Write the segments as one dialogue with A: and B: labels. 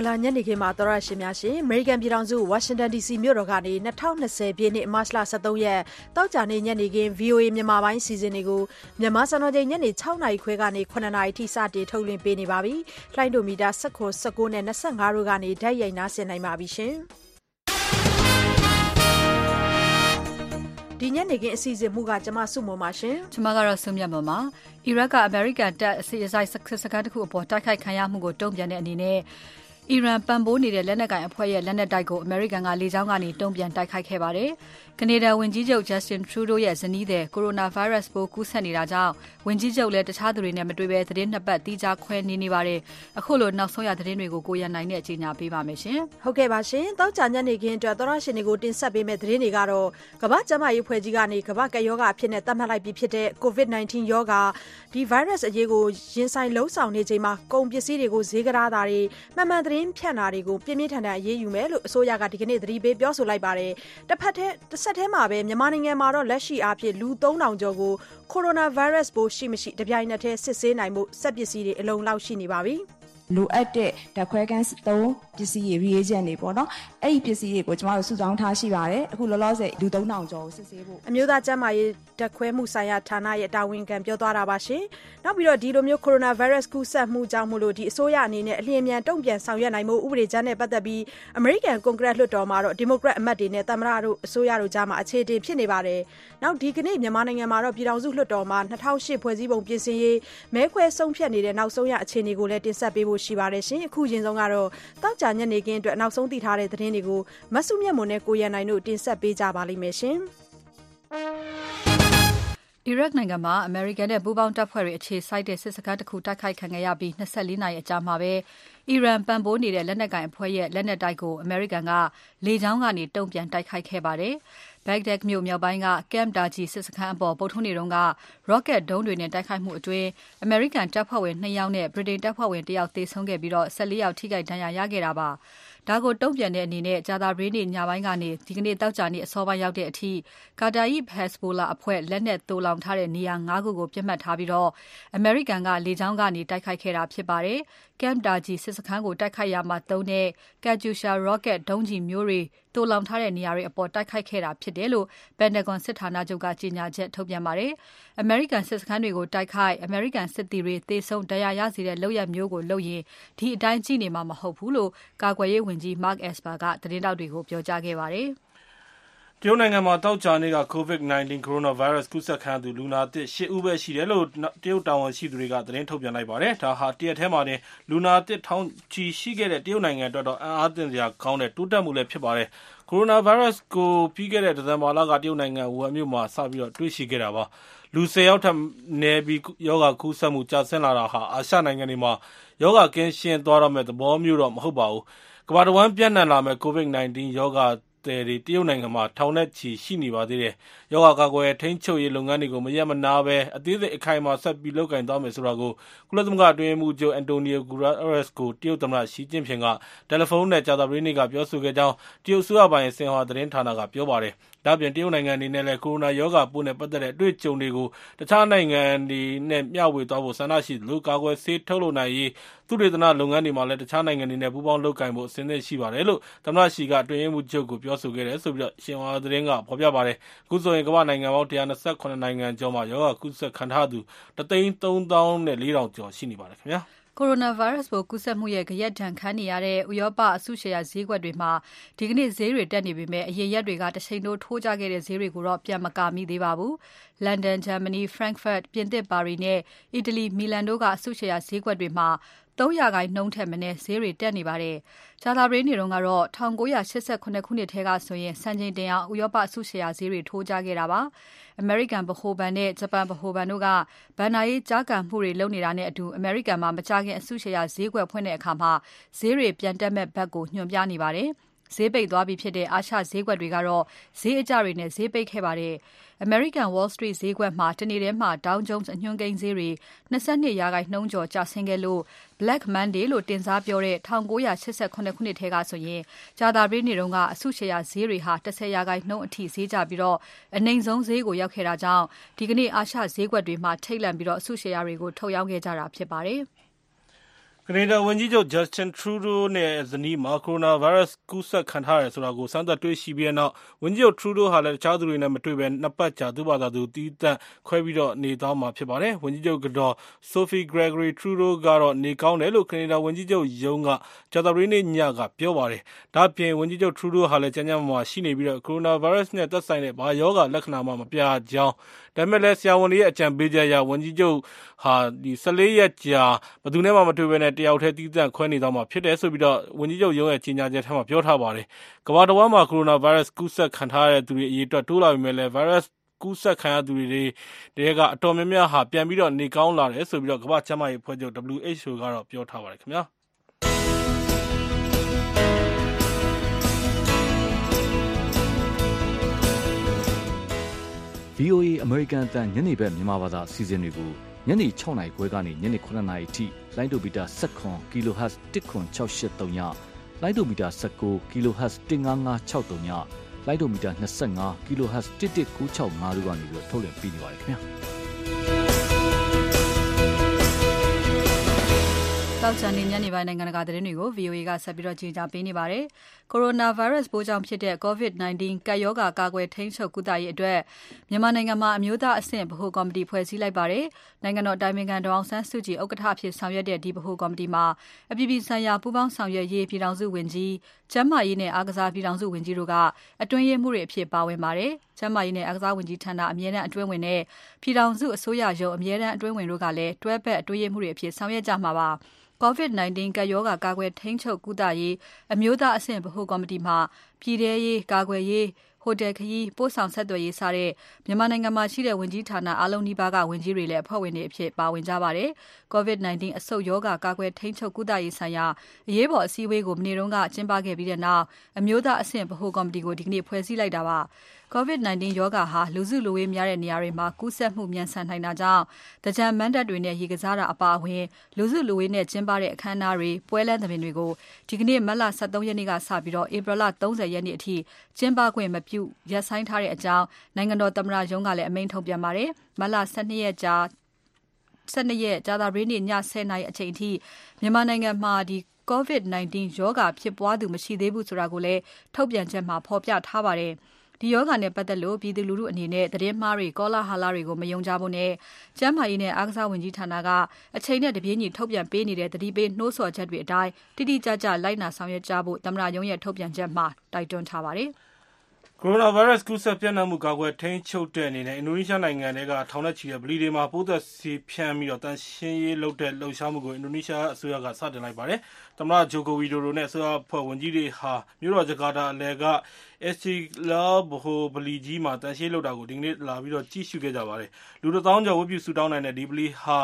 A: ္ဂလာညနေခင်းမှာသောရရှင်များရှင်အမေရိကန်ပြည်ထောင်စုဝါရှင်တန် DC မြို့တော်ကနေ2020ပြည့်နှစ်မတ်လ23ရက်တောက်ကြနေ့ညနေခင်း VOA မြန်မာပိုင်းစီစဉ်တွေကိုမြန်မာစံတော်ချိန်ညနေ6နာရီခွဲကနေ9နာရီထိစတင်ထုတ်လွှင့်ပေးနေပါပြီ။လှိုင်းဒိုမီတာ19 19နဲ့25တို့ကနေဓာတ်ရိုက်နားဆင်နိုင်ပါပြီရှင်။ဒီညနေခင်းအစီအစဉ်မှုကကျမစုမုံပါရှင်
B: ကျမကတော့ဆုမြတ်မပါအီရတ်ကအမေရိကန်တပ်အစီအစိုက်စခန်းတစ်ခုအပေါ်တိုက်ခိုက်ခံရမှုကိုတုံ့ပြန်တဲ့အနေနဲ့ အီရန်ပံ့ပိုးနေတဲ့ လက်နက်ကိုင်အဖွဲ့ရဲ့ လက်နက်တိုက်ကို အမေရိကန်က လေကြောင်းကနေ တုံ့ပြန်တိုက်ခိုက်ခဲ့ပါတယ်။ ကနေဒါဝန်ကြီးချုပ် Justin Trudeau ရဲ့ဇနီးတဲ့ကိုရိုနာဗိုင်းရပ်စ်ပိုးကူးစက်နေတာကြောင့်ဝန်ကြီးချုပ်လည်းတခြားသူတွေနဲ့မတွေ့ဘဲသတင်းနှစ်ပတ်တီးခြားခွဲနေနေပါတယ်။အခုလိုနောက်ဆုံးရသတင်းတွေကိုကိုရန်နိုင်နဲ့အကြေညာပေးပါမယ်ရှင်။
A: ဟုတ်ကဲ့ပါရှင်။တောက်ကြညနေခင်းအတွက်သောရရှင်တွေကိုတင်ဆက်ပေးမယ့်သတင်းတွေကတော့ကမ္ဘာ့ကျန်းမာရေးအဖွဲ့ကြီးကနေကမ္ဘာ့ကပ်ရောဂါအဖြစ်နဲ့သတ်မှတ်လိုက်ပြီးဖြစ်တဲ့ COVID-19 ရောဂါဒီ virus အရေးကိုရင်ဆိုင်လုံးဆောင်နေချိန်မှာကုန်ပစ္စည်းတွေကိုဈေးကစားတာတွေမှန်မှန်သတင်းဖြန့်တာတွေကိုပြင်းပြင်းထန်ထန်အရေးယူမယ်လို့အစိုးရကဒီကနေ့သတိပေးပြောဆိုလိုက်ပါတယ်။တစ်ဖက်တည်းတစ်ဆက်တည်းမှာပဲမြန်မာနိုင်ငံမှာတော့လက်ရှိအားဖြင့်လူ3000ကျော်ကိုကိုရိုနာဗိုင်းရပ်စ်ပိုးရှိမရှိတပြိုင်နက်တည်းစစ်ဆေးနိုင်မှုစက်ပစ္စည်းတွေအလုံလောက်ရှိနေပါပြီ။
C: လိုအပ်တဲ့ဓာတ်ခွဲခန်းသုံး ပစ္စည်းတွေ reagent တွေပေါ့နော်အဲ့ဒီပစ္စည်းတွေကိုကျမတို့စုဆောင်းထားရှိပါတယ်အခုလောလောဆယ်လူ3000ကျော်ကိုစစ်ဆေးဖို့
A: အမျိုးသားကျန်းမာရေးဓာတ်ခွဲမှုဆိုင်ရာဌာနရဲ့တာဝန်ခံပြောသွားတာပါရှင်နောက်ပြီးတော့ဒီလိုမျိုးကိုရိုနာဗိုင်းရပ်စ်ကူးစက်မှုကြောင့်မို့လို့ဒီအစိုးရအနေနဲ့အလျင်မြန်တုံ့ပြန်ဆောင်ရွက်နိုင်မှုဥပဒေကြမ်းနဲ့ပတ်သက်ပြီးအမေရိကန်ကွန်ဂရက်လွှတ်တော်မှာတော့ဒီမိုကရက်အမတ်တွေနဲ့သမ္မတတို့အစိုးရတို့ကြားမှာအခြေတင်ဖြစ်နေပါတယ်နောက်ဒီကနေ့မြန်မာနိုင်ငံမှာတော့ပြည်ထောင်စုလွှတ်တော်မှာ2008ဖွဲ့စည်းပုံပြင်ဆင်ရေးမဲခွဲဆုံးဖြတ်နေတဲ့နောက်ဆုံးရအခြေအနေကိုလည်းတင်ဆက်ပေးဖို့ရှိပါတယ်ရှင်အခုရင်ဆုံးကတော့တောက်ကြညနေခင်းအတွက်နောက်ဆုံးသိထားတဲ့သတင်းတွေကိုမဆုမြတ်မွန်နဲ့ကိုရန်နိုင်တို့တင်ဆက်ပေးကြပါလိမ့်မယ်ရှင်
B: အီရတ်နိုင်ငံမှာအမေရိကန်နဲ့ပူးပေါင်းတပ်ဖွဲ့တွေအခြေစိုက်တဲ့စစ်စခန်းတစ်ခုတိုက်ခိုက်ခံခဲ့ရပြီး24နာရီအကြာမှာပဲအီရန်ပံ့ပိုးနေတဲ့လက်နက်ကိုင်အဖွဲ့ရဲ့လက်နက်တိုက်ကိုအမေရိကန်ကလေကြောင်းကနေတုံ့ပြန်တိုက်ခိုက်ခဲ့ပါတယ်။ Baghdad မြို့မြောက်ပိုင်းက Camp Taji စစ်စခန်းအပေါ် ဗုဒ္ဓဟူးနေ့တုန်းက rocket ဒုံးတွေနဲ့ တိုက်ခိုက်မှုအတွင်း အမေရိကန်တပ်ဖွဲ့ဝင်2ယောက်နဲ့ ဗြိတိန်တပ်ဖွဲ့ဝင်1ယောက်သေဆုံးခဲ့ပြီး14ယောက် ထိခိုက်ဒဏ်ရာရခဲ့တာပါ။ဒါကိုတုံ့ပြန်တဲ့အနေနဲ့ ကြာသပတေးနေ့ညပိုင်းကနေ ဒီကနေ့တောက်ကြနေ့ အစောပိုင်းရောက်တဲ့အထိ ကာတာယီဟက်ဇ်ဘိုလာအဖွဲ့ လက်နက်သိုလောင်ထားတဲ့ နေရာ ၅ ခုကိုပြစ်မှတ်ထားပြီးတော့အမေရိကန်က လေကြောင်းကနေ တိုက်ခိုက်ခဲ့တာဖြစ်ပါတယ်။ Camp Taji စစ်စခန်းကို တိုက်ခိုက်ရမှာသုံးတဲ့ Katyusha rocket ဒုံးကျည်မျိုးတွေသိုလောင်ထားတဲ့နေရာတွေအပေါ် တိုက်ခိုက်ခဲ့တာဖြစ်တယ်လို့ Pentagon စစ်ဌာနချုပ်က ကြေညာချက်ထုတ်ပြန်ပါတယ်။အမေရိကန်စစ်စခန်းတွေကို တိုက်ခိုက် အမေရိကန်စစ်သည်တွေ သေဆုံးဒဏ်ရာရစေတဲ့ လုပ်ရပ်မျိုးကိုလုပ်ရင် ဒီအတိုင်းကြည့်နေမှာ မဟုတ်ဘူးလို့ ကာကွယ်ရေးဝန်ကြီး Mark Esper ကသတင်းထောက်တွေကို ပြောကြားခဲ့ပါတယ်။
D: တရုတ်နိုင်ငံမှာ သောကြာနေ့က COVID-19 ကိုရိုနာဗိုင်းရပ်စ် ကူးစက်ခံရသူ လူနာသစ် ၈ ဦးပဲ ရှိတယ်လို့ တရုတ်တာဝန်ရှိသူတွေက သတင်းထုတ်ပြန်လိုက်ပါတယ်။ဒါဟာ တရက်ထဲမှာတင် လူနာသစ် ထောင်ချီရှိခဲ့တဲ့ တရုတ်နိုင်ငံအတွက်တော့ အံ့အားသင့်စရာကောင်းတဲ့ တိုးတက်မှုလည်း ဖြစ်ပါတယ်။ကိုရိုနာဗိုင်းရပ်စ်ကို ပြီးခဲ့တဲ့ ဒီဇင်ဘာလက တရုတ်နိုင်ငံ ဝူဟန်မြို့မှာ စပြီးတွေ့ရှိခဲ့တာပါ။လူ ၁၀ ယောက်ထက်နည်းပြီး ရောဂါကူးစက်မှု ကျဆင်းလာတာဟာ အာရှနိုင်ငံတွေမှာ ရောဂါကင်းရှင်းသွားတော့မယ့် သဘောမျိုးတော့ မဟုတ်ပါဘူး။ကမ္ဘာတဝန်း ပျံ့နှံ့လာမယ့် COVID-19 ရောဂါ သည်တွေတရုတ်နိုင်ငံမှာထောင်နဲ့ချီရှိနေပါသေးတယ်။ရောဂါကာကွယ်ထိန်းချုပ်ရေးလုပ်ငန်းတွေကိုမရပ်မနားဘဲအသေးစိတ်အခိုင်အမာဆက်ပြီးလုပ်ကိုင်သွားမယ်ဆိုတာကိုကုလသမဂ္ဂအတွင်းရေးမှူးချုပ် Antonio Guterres ကိုတရုတ်သမ္မတရှီကျင့်ဖျင်ကတယ်လီဖုန်းနဲ့ကြာသပတေးနေ့ကပြောဆိုခဲ့ကြောင်းတရုတ်အစိုးရပိုင်ဆင်ဟွာသတင်းဌာနကပြောပါတယ်။ဒါ့အပြင်တရုတ်နိုင်ငံအနေနဲ့လည်းကိုရိုနာရောဂါပိုးနဲ့ပတ်သက်တဲ့အတွေ့အကြုံတွေကိုတခြားနိုင်ငံတွေနဲ့မျှဝေသွားဖို့ဆန္ဒရှိသလိုကာကွယ်ဆေးထုတ်လုပ်နိုင်ရေးသုတေသနလုပ်ငန်းတွေမှာလည်းတခြားနိုင်ငံတွေနဲ့ပူးပေါင်းလုပ်ကိုင်ဖို့အဆင်သင့်ရှိပါတယ်လို့သမ္မတရှီကအတွင်းရေးမှူးချုပ်ကိုပြောဆိုခဲ့တယ်ဆိုပြီးရှင်ဟွာသတင်းကဖော်ပြပါတယ်။အခုဆိုရင်ကမ္ဘာ့နိုင်ငံပေါင်း128နိုင်ငံကျော်မှာရောဂါကူးစက်ခံထားသူ၁သိန်း၃သောင်း၄ထောင်ကျော်ရှိနေပါတယ်ခင်ဗျာ။
B: ကိုရိုနာဗိုင်းရပ်စ်ပိုးကူးစက်မှုရဲ့ဂယက်ဒဏ်ခံနေရတဲ့ ဥရောပအစုရှယ်ယာဈေးကွက်တွေမှာ ဒီကနေ့ဈေးတွေတက်နေပေမဲ့ အရင်ရက်တွေကတချိန်တိုးထိုးကျခဲ့တဲ့ဈေးတွေကိုတော့ ပြန်မကာမိသေးပါဘူး။ London, Germany, Frankfurt, ပြင်သစ်ပါရီနဲ့ အီတလီမီလန်တို့က အစုရှယ်ယာဈေးကွက်တွေမှာ3ရာခိုင်နှုန်းထက်မနည်း ဈေးတွေတက်နေပါတယ်။ကြာသပတေးနေ့တုန်းကတော့1988ခုနှစ်ထဲကဆိုရင် စံချိန်တင်အောင် ဥရောပအစုရှယ်ယာဈေးတွေ ထိုးကျခဲ့တာပါ။အမေရိကန်ဗဟိုဘဏ်နဲ့ ဂျပန်ဗဟိုဘဏ်တို့က ဘဏ္ဍာရေးကျားကန်မှုတွေလုပ်နေတာနဲ့အတူ အမေရိကန်မှာ မကြာခင် အစုရှယ်ယာဈေးကွက်ဖွင့်တဲ့အခါမှာဈေးတွေပြန်တက်မဲ့ဘက်ကို ညွှန်ပြနေပါတယ်။ဈေးပိတ်သွားပြီဖြစ်တဲ့ အာရှဈေးကွက်တွေကတော့ ဈေးအကျတွေနဲ့ ဈေးပိတ်ခဲ့ပါတယ်။ American Wall Street ဈေးကွက်မှာ တနေ့ထဲမှာ Dow Jones အညွှန်းကိန်းဈေးတွေ22ရာခိုင်နှုန်းကျော်ကျဆင်းခဲ့လို့ Black Monday လို့တင်စားပြောတဲ့1988ခုနှစ်ထဲကဆိုရင် ကြာသပတေးနေ့က အစုရှယ်ယာဈေးတွေဟာ10ရာခိုင်နှုန်းအထိဈေးကျပြီး အနိမ့်ဆုံးဈေးကိုရောက်ခဲ့တာကြောင့် ဒီကနေ့ အာရှဈေးကွက်တွေမှာ ထိတ်လန့်ပြီး အစုရှယ်ယာတွေကို ထုတ်ရောင်းခဲ့ကြတာဖြစ်ပါတယ်။
D: ကနေဒါဝန်ကြီးချုပ် Justin Trudeau နဲ့ဇနီးမှာ Coronavirus ကူးစက်ခံထားရတယ်ဆိုတာကို စမ်းသပ်တွေ့ရှိပြီးတဲ့နောက် ဝန်ကြီးချုပ် Trudeau ဟာလည်း တခြားသူတွေနဲ့မတွေ့ဘဲနှစ်ပတ်ကြာ သူ့ဘာသာသူ သီးသန့်ခွဲပြီးနေသွားမှာ ဖြစ်ပါတယ်။ဝန်ကြီးချုပ်ကတော် Sophie Gregory Trudeau ကတော့ နေကောင်းတယ်လို့ ကနေဒါဝန်ကြီးချုပ်ရုံးက ကြာသပတေးနေ့ညက ပြောပါတယ်။ဒါ့အပြင် ဝန်ကြီးချုပ် Trudeau ဟာလည်း ကျန်းကျန်းမာမာရှိနေပြီး Coronavirus နဲ့ သက်ဆိုင်တဲ့ ဘာရောဂါလက္ခဏာမှ မပြရကြောင်း၊ဒါပေမယ့်လည်းဆရာဝန်တွေရဲ့အကြံပေးချက်အရဝန်ကြီးချုပ်ဟာ၁၄ရက်ကြာဘယ်သူနဲ့မှမတွေ့ဘဲတယောက်တည်းသီးသန့်ခွဲနေသွားမှာဖြစ်တယ်လို့ဝန်ကြီးချုပ်ရုံးရဲ့ကြေညာချက်ထဲမှာပြောထားပါတယ်။ကမ္ဘာတဝန်းမှာ Coronavirus ကူးစက်ခံထားရသူအရေအတွက်တိုးလာပေမယ့်လည်း Virus ကူးစက်ခံရသူတွေထဲကအတော်များများဟာပြန်ပြီးနေကောင်းလာတယ်လို့ကမ္ဘာ့ကျန်းမာရေးအဖွဲ့ချုပ် WHO ကပြောထားပါတယ်ခင်ဗျာ။
E: VOA အမေရိကန်အသံညနေဘက်မြန်မာဘာသာအစီအစဉ်တွေကိုညနေ6နာရီခွဲကနေညနေ9နာရီအထိလိုင်းဒိုမီတာ17 kHz 10683ညလိုင်းဒိုမီတာ19 kHz 15563ညလိုင်းဒိုမီတာ25 kHz 11965တို့ကနေပြီးထုတ်လွှင့်ပေးနေပါတယ်ခင်ဗျာ
B: တောက်ချန်နေညနေပိုင်းနိုင်ငံတကာသတင်းတွေကို VOA ကဆက်ပြီးကြီးကြပေးနေပါတယ်။ Coronavirus ပိုးကြောင့်ဖြစ်တဲ့ COVID-19 ကပ်ရောဂါ ကာကွယ်ထိန်းချုပ်ကုသရေးအတွက် မြန်မာနိုင်ငံမှာ အမျိုးသားအဆင့် ဗဟိုကော်မတီဖွဲ့စည်းလိုက်ပါတယ်။နိုင်ငံတော်အတိုင်ပင်ခံ ဒေါ်အောင်ဆန်းစုကြည် ဥက္ကဋ္ဌအဖြစ်ဆောင်ရွက်တဲ့ ဒီဗဟိုကော်မတီမှာ အပြည်ပြည်ဆိုင်ရာ ပူးပေါင်းဆောင်ရွက်ရေး ပြည်ထောင်စုဝန်ကြီး၊ကျန်းမာရေးနဲ့ အားကစား ပြည်ထောင်စုဝန်ကြီးတို့က အတွင်းရေးမှူးတွေအဖြစ် ပါဝင်ပါတယ်။ကျန်းမာရေးနဲ့ အားကစားဝန်ကြီးဌာန အမြဲတမ်းအတွင်းဝန်နဲ့ ပြည်ထောင်စုအစိုးရရုံး အမြဲတမ်းအတွင်းဝန်တို့ကလည်း တွဲဖက်အတွင်းရေးမှူးတွေအဖြစ် ဆောင်ရွက်ကြမှာပါ။ COVID-19 ကပ်ရောဂါကာကွယ်ထိန်းချုပ်ကုသရေး အမျိုးသားအဆင့်ဗဟိုကော်မတီမှာ ပြည်ထဲရေး၊ကာကွယ်ရေး၊ဟိုတယ်ခရီး၊ပို့ဆောင်ဆက်သွယ်ရေး စတဲ့ မြန်မာနိုင်ငံမှာရှိတဲ့ ဝန်ကြီးဌာနအားလုံးနီးပါးက ဝန်ကြီးတွေလည်း အဖွဲ့ဝင်တွေအဖြစ် ပါဝင်ကြပါတယ်။ COVID-19 အဆုတ်ရောဂါ ကာကွယ်ထိန်းချုပ်ကုသရေးဆိုင်ရာ အရေးပေါ်အစည်းအဝေးကို မနေ့က ကျင်းပခဲ့ပြီးနောက် အမျိုးသားအဆင့် ဗဟိုကော်မတီကို ဒီနေ့ ဖွဲ့စည်းလိုက်တာပါ။ COVID-19 ရောဂါဟာ လူစုလူဝေးများတဲ့နေရာတွေမှာ ကူးစက်မှု မြန်ဆန်နိုင်တာကြောင့် သင်္ကြန်မဏ္ဍပ်တွေနဲ့ ရေကစားတာအပါအဝင် လူစုလူဝေးနဲ့ ကျင်းပတဲ့ အခမ်းအနားတွေ၊ပွဲလမ်းသဘင်တွေကို ဒီနေ့ မတ်လ ၁၃ ရက်နေ့ကစပြီး ဧပြီလ ၃၀ ရက်နေ့အထိ ကျင်းပခွင့်မပြု ရပ်ဆိုင်းထားတဲ့အကြောင်း နိုင်ငံတော်သမ္မတရုံးကလည်း အမိန့်ထုတ်ပြန်ပါတယ်။မတ်လ ၁၂ ရက် ကြာသပတေးနေ့ ည ၁၀ နာရီအချိန်အထိ မြန်မာနိုင်ငံမှာ COVID-19 ရောဂါဖြစ်ပွားသူ မရှိသေးဘူးဆိုတာကိုလည်း ထုတ်ပြန်ချက်မှာ ဖော်ပြထားပါတယ်။ ဒီရောဂါနဲ့ပတ်သက်လို့ ပြည်သူလူထုအနေနဲ့ သတင်းမှားတွေ ကောလဟာလတွေကို မယုံကြဖို့နဲ့ ကျန်းမာရေးနဲ့ အားကစားဝန်ကြီးဌာနက အချိန်နဲ့တပြေးညီ ထုတ်ပြန်ပေးနေတဲ့ သတိပေးနှိုးဆော်ချက်တွေအတိုင်း တိတိကျကျ လိုက်နာဆောင်ရွက်ကြဖို့ သမ္မတရုံးရဲ့ ထုတ်ပြန်ချက်မှာ တိုက်တွန်းထားပါတယ်။
D: Coronavirus ကူးစက်ပျံ့နှံ့မှုကာကွယ်ထိန်းချုပ်တဲ့အနေနဲ့အင်ဒိုနီးရှားနိုင်ငံထဲကထောင်နဲ့ချီတဲ့ဗလီတွေမှာပိုးသတ်ဆေးဖြန်းပြီးသန့်ရှင်းရေးလုပ်တဲ့လှုပ်ရှားမှုကိုအင်ဒိုနီးရှားအစိုးရကစတင်လိုက်ပါတယ်။သမ္မတ Joko Widodo နဲ့အစိုးရအဖွဲ့ဝင်ကြီးတွေဟာမြို့တော်ဂျကာတာအလယ်က Istiqlal ဗဟိုဗလီကြီးမှာသန့်ရှင်းရေးလုပ်တာကိုဒီကနေ့လာရောက်ကြည့်ရှုခဲ့ကြပါတယ်။လူ၁သောင်းကျော်ဝတ်ပြုဆုတောင်းနိုင်တဲ့ဒီဗလီဟာ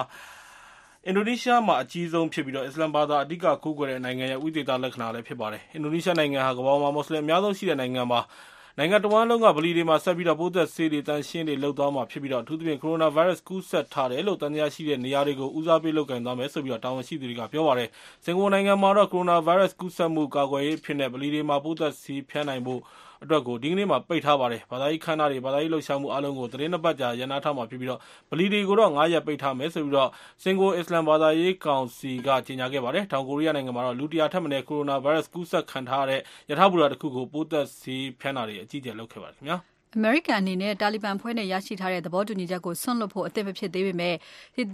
D: အင်ဒိုနီးရှားမှာအကြီးဆုံးဖြစ်ပြီးအစ္စလာမ်ဘာသာအဓိကကိုးကွယ်တဲ့နိုင်ငံရဲ့ဝိသေသလက္ခဏာလည်းဖြစ်ပါတယ်။အင်ဒိုနီးရှားနိုင်ငံဟာကမ္ဘာပေါ်မှာမွတ်ဆလင်အများဆုံးရှိတဲ့နိုင်ငံဖြစ်ပါတယ်။ နိုင်ငံတဝန်းလုံးက ဗလီတွေမှာ ဆက်ပြီးပိုးသတ်ဆေးတွေ သန့်ရှင်းရေးတွေ လုပ်သွားမှာဖြစ်ပြီး အထူးသဖြင့် Coronavirus ကူးစက်ထားတယ်လို့ သံသယရှိတဲ့ နေရာတွေကို ဦးစားပေး လုပ်ကိုင်သွားမယ်လို့ တာဝန်ရှိသူတွေက ပြောပါတယ်။စင်္ကာပူနိုင်ငံမှာတော့ Coronavirus ကူးစက်မှု ကာကွယ်ရေးအဖြစ်ဗလီတွေမှာ ပိုးသတ်ဆေးဖြန်းနိုင်ဖို့ အတွက်ဒီကနေ့မှာပိတ်ထားပါတယ်။ဘာသာရေးအခမ်းအနားတွေ၊ဘာသာရေးလှုပ်ရှားမှုအားလုံးကိုသီတင်း၂ပတ်ကြာရပ်နားထားမှာဖြစ်ပြီးဗလီတွေကိုတော့၅ရက်ပိတ်ထားမယ်လို့စင်္ကာပူအစ္စလာမ်ဘာသာရေးကောင်စီကကြေညာခဲ့ပါတယ်။တောင်ကိုရီးယားနိုင်ငံမှာတော့လူ၁၀၀ထက်မနည်း Coronavirus ကူးစက်ခံထားရတဲ့ရထားဘူတာတခုကိုပိုးသတ်ဆေးဖြန်းတာတွေအကြီးအကျယ်လုပ်ခဲ့ပါတယ်ခင်ဗျာ။
B: အမေရိကန်အနေနဲ့တာလီဘန်အဖွဲ့နဲ့ရရှိထားတဲ့သဘောတူညီချက်ကိုစွန့်လွှတ်ဖို့အသင့်မဖြစ်သေးပေမဲ့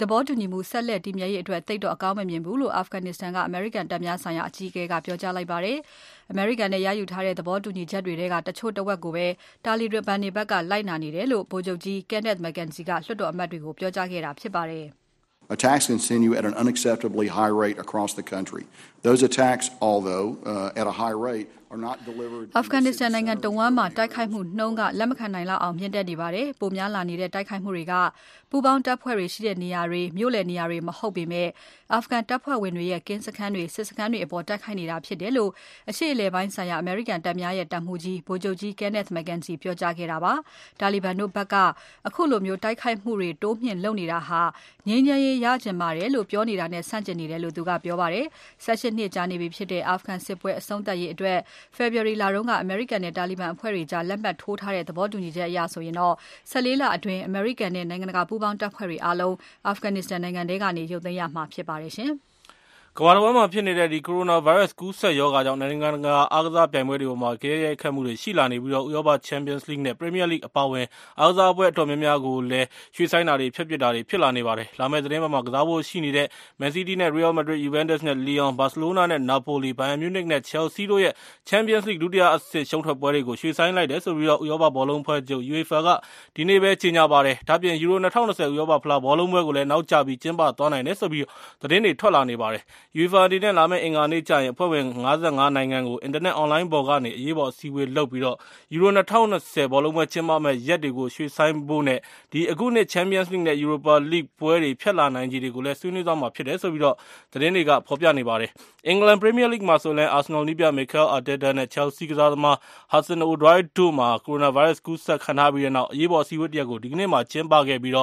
B: သဘောတူညီမှုဆက်လက်တည်မြဲရေးအတွက်သိပ်တော့အကောင်းမမြင်ဘူးလို့ Afghanistan ကအမေရိကန်တပ်များဆိုင်ရာအကြီးအကဲကပြောကြားလိုက်ပါတယ်။အမေရိကန်နဲ့ရယူထားတဲ့သဘောတူညီချက်တွေထဲကတချို့တဝက်ကိုပဲတာလီဘန်တွေဘက်ကလိုက်နာနေတယ်လို့ဗိုလ်ချုပ်ကြီး Kenneth McKenzie ကလွှတ်တော်အမတ်တွေကိုပြောကြားခဲ့တာဖြစ်ပါတယ်။ Afghanistan နိုင်ငံတဝန်းမှာတိုက်ခိုက်မှုနှုန်းကလက်မခံနိုင်လောက်အောင်မြင့်တက်နေပါတယ်။ပိုများလာနေတဲ့တိုက်ခိုက်မှုတွေကပူးပေါင်းတပ်ဖွဲ့တွေရှိတဲ့နေရာတွေ၊မြို့လယ်နေရာတွေမဟုတ်ပေမဲ့ Afghan တပ်ဖွဲ့ဝင်တွေရဲ့ကင်းစခန်းတွေ၊စစ်စခန်းတွေအပေါ်တိုက်ခိုက်နေတာဖြစ်တယ်လို့အရှေ့အလယ်ပိုင်းဆိုင်ရာအမေရိကန်တပ်များရဲ့တပ်မှူးကြီးဗိုလ်ချုပ်ကြီး Kenneth McKenzie ပြောကြားခဲ့တာပါ။တာလီဘန်တို့ဘက်ကခုလိုတိုက်ခိုက်မှုတွေတိုးမြှင့်လုပ်နေတာဟာငြိမ်းချမ်းရေးရချင်ပါတယ်လို့ပြောနေတာနဲ့ဆန့်ကျင်နေတယ်လို့သူကပြောပါတယ်။၁၈နှစ်ကြာနေပြီဖြစ်တဲ့ Afghan စစ်ပွဲအဆုံးသတ်ရေးအတွက်ဖေဖော်ဝါရီလတုန်းက အမေရိကန်နဲ့ တာလီဘန်အဖွဲ့တွေကြား လက်မှတ်ထိုးထားတဲ့ သဘောတူညီချက်အရဆိုရင် ၁၄ လအတွင်း အမေရိကန်နဲ့ နိုင်ငံတကာပူးပေါင်းတပ်ဖွဲ့တွေအားလုံး Afghanistan နိုင်ငံထဲကနေ ရုပ်သိမ်းရမှာဖြစ်ပါတယ်။
D: ကမ္ဘာတစ်ဝန်းမှာဖြစ်နေတဲ့ကိုရိုနာဗိုင်းရပ်စ် ကူးစက်ရောဂါကြောင့် နိုင်ငံတကာအားကစားပြိုင်ပွဲတွေပေါ်မှာ ဂယက်ရိုက်ခတ်မှုတွေ ရှိလာနေပြီး ဥရောပချန်ပီယံစ်လိဂ်နဲ့ ပရီးမီးယားလိဂ် အပါအဝင် အားကစားပွဲ အတော်များများကိုလည်း ရွှေ့ဆိုင်းတာတွေ ဖျက်ပစ်တာတွေ ဖြစ်လာနေပါတယ်။လာမယ့်သီတင်းပတ်မှာ ကစားဖို့ရှိနေတဲ့ မန်စီးတီးနဲ့ ရီးယားမက်ဒရစ်၊ယူဗန်တက်စ်နဲ့ လီယွန်၊ဘာစီလိုနာနဲ့ နာပိုလီ၊ဘိုင်ယန်မြူးနစ်နဲ့ ချယ်လ်ဆီးတို့ရဲ့ ချန်ပီယံစ်လိဂ် ဒုတိယအဆင့် ရှုံးထွက်ပွဲတွေကို ရွှေ့ဆိုင်းလိုက်တယ်လို့ ဥရောပဘောလုံးအဖွဲ့ချုပ် UEFA က ဒီနေ့ပဲ ကြေညာပါတယ်။ဒါ့အပြင် ယူရို ၂၀၂၀ ဥရောပဖလား ဘောလုံးပွဲကိုလည်း နောက်ကျပြီး ကျင်းပသွားနိုင်တယ်လို့ သတင်းတွေ ထွက်လာနေပါတယ်။ UEFA အနေနဲ့လာမယ့်အင်္ဂါနေ့ကျရင် အဖွဲ့ဝင် ၅၅ နိုင်ငံကို အင်တာနက် အွန်လိုင်းပေါ်ကနေ အရေးပေါ်အစည်းအဝေးလုပ်ပြီးယူရို၂၀၂၀ဘောလုံးပွဲကျင်းပမယ့်ရက်တွေကို ရွှေ့ဆိုင်းဖို့နဲ့အခုနှစ်ချန်ပီယံစ်လိဂ်နဲ့ယူရိုပါလိဂ်ပွဲတွေ ဖျက်လာနိုင်ခြေတွေကိုလည်း ဆွေးနွေးသွားမှာဖြစ်တယ်လို့ သတင်းတွေက ဖော်ပြနေပါတယ်။အင်္ဂလန်ပရီးမီးယားလိဂ်မှာဆိုလည်း အာဆင်နယ်နည်းပြ Mikel Arteta နဲ့ချယ်လ်ဆီးကစားသမား Hudson-Odoi တို့မှာ ကိုရိုနာဗိုင်းရပ်စ် ကူးစက်ခံထားရပြီးနောက် အရေးပေါ် အစည်းအဝေးတရပ်ကို ဒီကနေ့မှာ ကျင်းပခဲ့ပြီး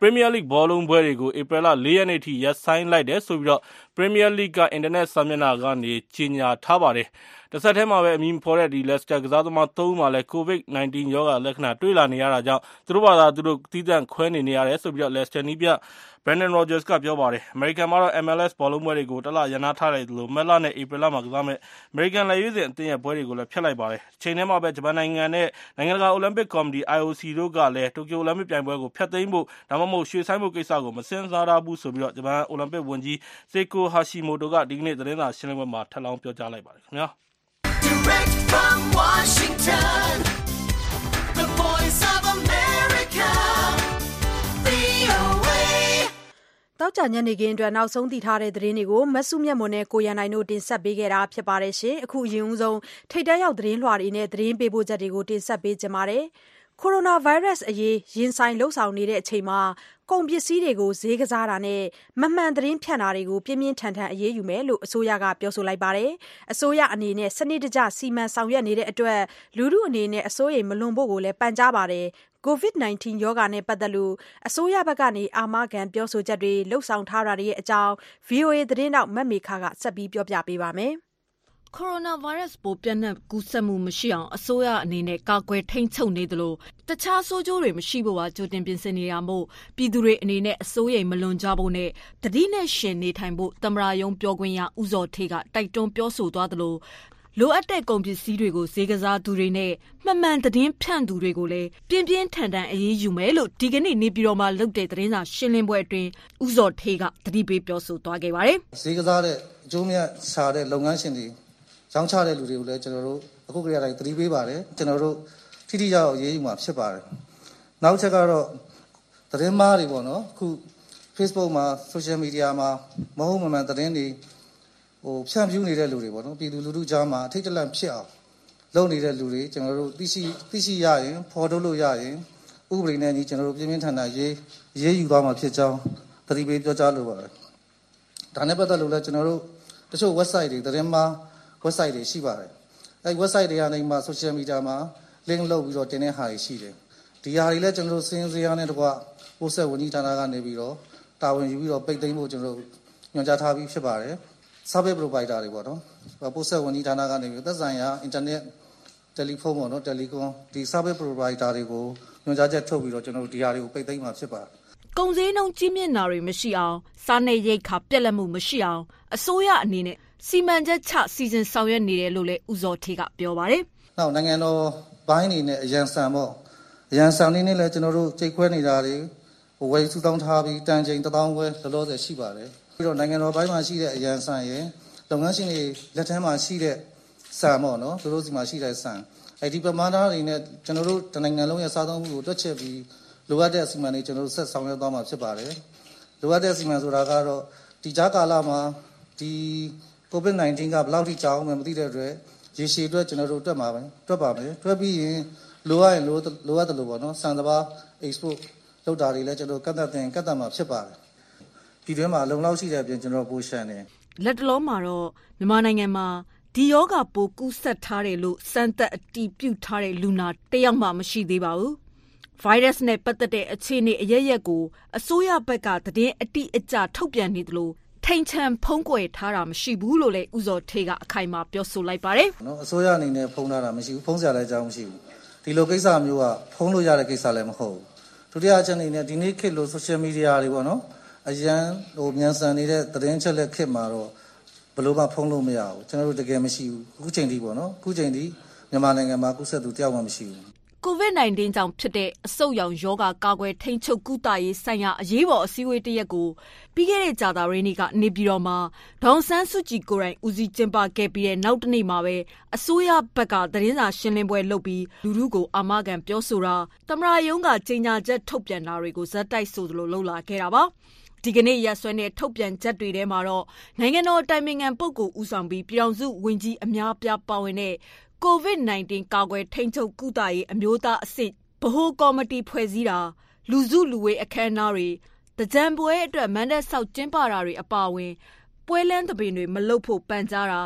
D: ပရီးမီးယားလိဂ်ဘောလုံးပွဲတွေကို ဧပြီလ ၄ ရက်နေ့အထိ ရပ်ဆိုင်းလိုက်တယ်လို့ ပရီးမီးယားလိဂ်ကအင်တာနက်စာမျက်နှာကနေ ကြေညာထားပါတယ်။တဆက်တည်းမှာပဲ အမည်မဖော်တဲ့လက်စတာကစားသမားသုံးဦးမှာလည်း COVID-19 ရောဂါလက္ခဏာ တွေ့လာနေရတာကြောင့် သူတို့ဘာသာသူတို့ သီးသန့်ခွဲနေနေရတယ်လို့လက်စတာနည်းပြ Brendan Rodgers က ပြောပါတယ်။အမေရိကန်မှာတော့ MLS ဘောလုံးပွဲတွေကို တလ ရပ်နားထားလိုက်သလို မတ်လနဲ့ ဧပြီလမှာကစားမယ့် အမေရိကန် လက်ရွေးစင်အသင်းရဲ့ ပွဲတွေကိုလည်း ဖျက်လိုက်ပါတယ်။တချိန်တည်းမှာပဲ ဂျပန်နိုင်ငံနဲ့ နိုင်ငံတကာ အိုလံပစ်ကော်မတီ IOC တို့ကလည်း တိုကျိုအိုလံပစ်ပြိုင်ပွဲကို ဖျက်သိမ်းဖို့ ဒါမှမဟုတ် ရွှေ့ဆိုင်းဖို့ကိစ္စကို မစဉ်းစားထားဘူးလို့ ဂျပန်အိုလံပစ်ဝန်ကြီး Seiko Hashimoto ကဒီကနေ့သတင်းစာရှင်းလင်းပွဲမှာထပ်လောင်းပြောကြားလိုက်ပါတယ်ခင်ဗျာ။ Direct from Washington, the voice of America,
A: VOA သောကြာညနေခင်းအတွက်နောက်ဆုံးသိထားတဲ့သတင်းတွေကိုမစုမြတ်မွန်နဲ့ကိုရန်နိုင်တို့တင်ဆက်ပေးခဲ့တာဖြစ်ပါတယ်။အခုအရင်ဆုံးထိပ်တန်းရောက်သတင်းလွှာတွေနဲ့သတင်းပေးပို့ချက်တွေကိုတင်ဆက်ပေးကြပါမယ်။ကိုရိုနာဗိုင်းရပ်စ်အရေးရင်ဆိုင်လုပ်ဆောင်နေချိန်မှာ ကုန်ပစ္စည်းတွေကို ဈေးကစားတာနဲ့ မမှန်သတင်းဖြန့်တာတွေကို ပြင်းပြင်းထန်ထန် အရေးယူမယ်လို့ အစိုးရက ပြောဆိုလိုက်ပါတယ်။အစိုးရအနေနဲ့ စနစ်တကျ စီမံဆောင်ရွက်နေတဲ့အတွက် လူထုအနေနဲ့ အစိုးရိမ်မလွန်ဖို့ကိုလည်း ပန်ကြားပါတယ်။ COVID-19 ရောဂါနဲ့ ပတ်သက်လို့ အစိုးရဘက်က အာမခံပြောဆိုချက်တွေ လုပ်ဆောင်ထားတာတွေအကြောင်း VOA သတင်းထောက် မမေခက ဆက်ပြောပြပါမယ်။
F: ကိုရိုနာဗိုင်းရပ်စ်ပိုး ပျံ့နှံ့ကူးစက်မှုမရှိအောင် အစိုးရအနေနဲ့ ကာကွယ်ထိန်းချုပ်နေသလို တခြားဆိုးကျိုးတွေ မရှိဖို့ပါ ကြိုတင်ပြင်ဆင်နေတာမို့ ပြည်သူတွေအနေနဲ့ အစိုးရိမ်မလွန်ကြဖို့နဲ့ သတိနဲ့ရှင်နေထိုင်ဖို့ သမ္မတရုံးပြောခွင့်ရ ဦးဇော်ဌေးက တိုက်တွန်းပြောဆိုသွားသလို လိုအပ်တဲ့ ကုန်ပစ္စည်းတွေကို ဈေးကစားသူတွေနဲ့ မမှန်သတင်းဖြန့်သူတွေကိုလည်း ပြင်းပြင်းထန်ထန် အရေးယူမယ်လို့ ဒီကနေ့ နေပြည်တော်မှာလုပ်တဲ့ သတင်းစာရှင်းလင်းပွဲအတွင်း ဦးဇော်ဌေးက သတိပေး ပြောဆိုသွားပါတယ်။
G: ဈေးကစားတဲ့ အကျိုးမြတ်ရှာတဲ့ လုပ်ငန်းရှင်တွေ ရောင်းချတဲ့လူတွေကိုလည်းကျွန်တော်တို့အခုကလေးတိုင်းသတိပေးပါတယ်ကျွန်တော်တို့ထိထိရောက်ရေးယူမှာဖြစ်ပါတယ်နောက်ချက်ကတော့သတင်းမားတွေပေါ့နော်အခု Facebook မှာ Social Media မှာမဟုတ်မမှန်သတင်းတွေဟိုဖြန့်ဖြူးနေတဲ့လူတွေပေါ့နော်ပြည်သူလူထုကြားမှာအထိတ်တလန့်ဖြစ်အောင်လုပ်နေတဲ့လူတွေကျွန်တော်တို့သိရှိသိရှိရရင်ဖော်ထုတ်လို့ရရင်ဥပဒေနဲ့ညီကျွန်တော်တို့ပြင်းပြင်းထန်ထန်ရေးရေးယူသွားမှာဖြစ်ကြောင်းသတိပေးပြောကြားလိုပါတယ်ဒါနဲ့ပတ်သက်လို့လည်းကျွန်တော်တို့တချို့ website တွေသတင်းမှာ website တွေရှိပါတယ်အဲဒီ website တွေကနေမှ social media မှာ link လုပ်ပြီးတော့တင်တဲ့ဟာတွေရှိတယ်ဒီဟာတွေလည်းကျွန်တော်တို့စင်းစရာနဲ့တကွပို့ဆက်ဝန်ကြီးဌာနကနေပြီးတော့တာဝန်ယူပြီးတော့ပိတ်သိမ်းဖို့ကျွန်တော်တို့ညွှန်ကြားထားပြီးဖြစ်ပါတယ် service provider တွေပေါ့နော်ပို့ဆက်ဝန်ကြီးဌာနကနေပြီးသက်ဆိုင်ရာ internet တယ်လီဖုန်းပေါ့နော်တယ်လီကွန်ဒီ service provider တွေကိုညွှန်ကြားချက်ထုတ်ပြီးတော့ကျွန်တော်တို့ဒီဟာတွေကိုပိတ်သိမ်းမှာဖြစ်ပါတယ်
F: ကုန်စည်နှုန်းကြီးမြင့်တာတွေမရှိအောင်စားနေရိတ်ခါပြက်လက်မှုမရှိအောင်အစိုးရအနေနဲ့ စီမံချက်ချစီစဉ်ဆောင်ရွက်နေတယ်လို့လည်းဦးဇော်ဌေးကပြောပါတယ်။
G: နောက်နိုင်ငံတော်ဘိုင်းနေနဲ့အရန်ဆန်ပေါ့အရန်ဆန်နေနဲ့လည်းကျွန်တော်တို့ကြိတ်ခွဲနေတာတွေဟိုဝယ်စုတောင်းထားပြီးတန်ချိန်တထောင်ခွဲလောလောဆယ်ရှိပါတယ်။ပြီးတော့နိုင်ငံတော်ဘိုင်းမှာရှိတဲ့အရန်ဆန်ရယ်လုပ်ငန်းရှင်တွေလက်ထမ်းမှာရှိတဲ့ဆန်ပေါ့နော်သူတို့စီမှာရှိတဲ့ဆန်အဲဒီပမာဏတွေနဲ့ကျွန်တော်တို့တနိုင်ငံလုံးရဲ့စားသုံးမှုကိုတွက်ချက်ပြီးလိုအပ်တဲ့အစီအမံတွေကျွန်တော်တို့ဆက်ဆောင်ရွက်သွားမှာဖြစ်ပါတယ်။လိုအပ်တဲ့အစီအမံဆိုတာကတော့ဒီကြားကာလမှာဒီ COVID-19 ကဘယ်လောက်ထိကြာအောင်မသိတဲ့အတွက်ရေရှည်အတွက်ကျွန်တော်တို့တွက်မှာပဲတွက်ပါမယ်တွက်ပြီးရင်လိုအပ်ရင်လိုလိုအပ်တယ်လို့ပေါ့နော်စံတဘာ export လောက်တာတွေလည်းကျွန်တော်ကတ်သက်တင်ကတ်သက်မှာဖြစ်ပါတယ်ပြည်တွင်းမှာလုံလောက်ရှိတဲ့အပြင်ကျွန်တော်ပိုရှန်တယ်
F: လက်တလုံးမှာတော့မြန်မာနိုင်ငံမှာဒီယောဂပိုးကူးစက်ထားတယ်လို့စမ်းသပ်အတည်ပြုထားတဲ့လူနာတယောက်မှမရှိသေးပါဘူး။ဗိုင်းရပ်စ်နဲ့ပတ်သက်တဲ့အခြေအနေအရရက်ကိုအစိုးရဘက်ကသတင်းအတိအကျထုတ်ပြန်နေသလို ထိန်ချန်ဖုံးကွယ်ထားတာမရှိဘူးလို့လည်းဦးစောထေးကအခိုင်အမာပြောဆိုလိုက်ပါတယ်။
G: နော်အစိုးရအနေနဲ့ဖုံးထားတာမရှိဘူးဖုံးစရာလည်းအကြောင်းမရှိဘူး။ဒီလိုကိစ္စမျိုးကဖုံးလို့ရတဲ့ကိစ္စလည်းမဟုတ်ဘူး။ဒုတိယအချက်အနေနဲ့ဒီနေ့ခေတ်လို့ social media တွေပေါ့နော်အရန်ဟိုမြန်ဆန်နေတဲ့သတင်းချက်လက်ခေတ်မှာတော့ဘယ်လိုမှဖုံးလို့မရဘူးကျွန်တော်တို့တကယ်မရှိဘူးအခုချိန်ထိပေါ့နော်အခုချိန်ထိမြန်မာနိုင်ငံမှာကုသသူတယောက်မှမရှိဘူး
F: COVID-19 ကြောင့်ဖြစ်တဲ့အဆုတ်ရောင်ယောဂကာကွယ်ထိန်းချုပ်ကုသရေးဆိုင်ရာအရေးပေါ်အစည်းအဝေးတစ်ရက်ကိုပြီးခဲ့တဲ့ကြာသပတေးနေ့ကနေပြည်တော်မှာဒေါန်ဆန်းစုကြည်ကိုယ်တိုင်ဦးစီးကျင်းပခဲ့ပြီးတဲ့နောက်တစ်နေ့မှာပဲအစိုးရဘက်ကသတင်းစာရှင်းလင်းပွဲလုပ်ပြီးလူထုကိုအာမခံပြောဆိုတာသမရာယုံကကြေညာချက်ထုတ်ပြန်တာတွေကိုဇက်တိုက်ဆိုသလိုလှုပ်လာခဲ့တာပါဒီကနေ့ရက်စွဲနဲ့ထုတ်ပြန်ချက်တွေထဲမှာတော့နိုင်ငံတော်တိုင်ပင်ခံပုဂ္ဂိုလ်ဦးဆောင်ပြီးပြည်ထောင်စုဝန်ကြီးအများပြားပါဝင်တဲ့ COVID-19 ကာကွယ်ထိန်းချုပ်ကုသရေး အမျိုးသားအဆင့် ဗဟိုကော်မတီဖွဲ့စည်းတာ လူစုလူဝေး အခမ်းအနားတွေတကြံပွဲအတွက်မန္တဆောက်ကျင်းပတာတွေ အပါအဝင် ပွဲလန်းသဘင်တွေ မလုပ်ဖို့ ပန်ကြားတာ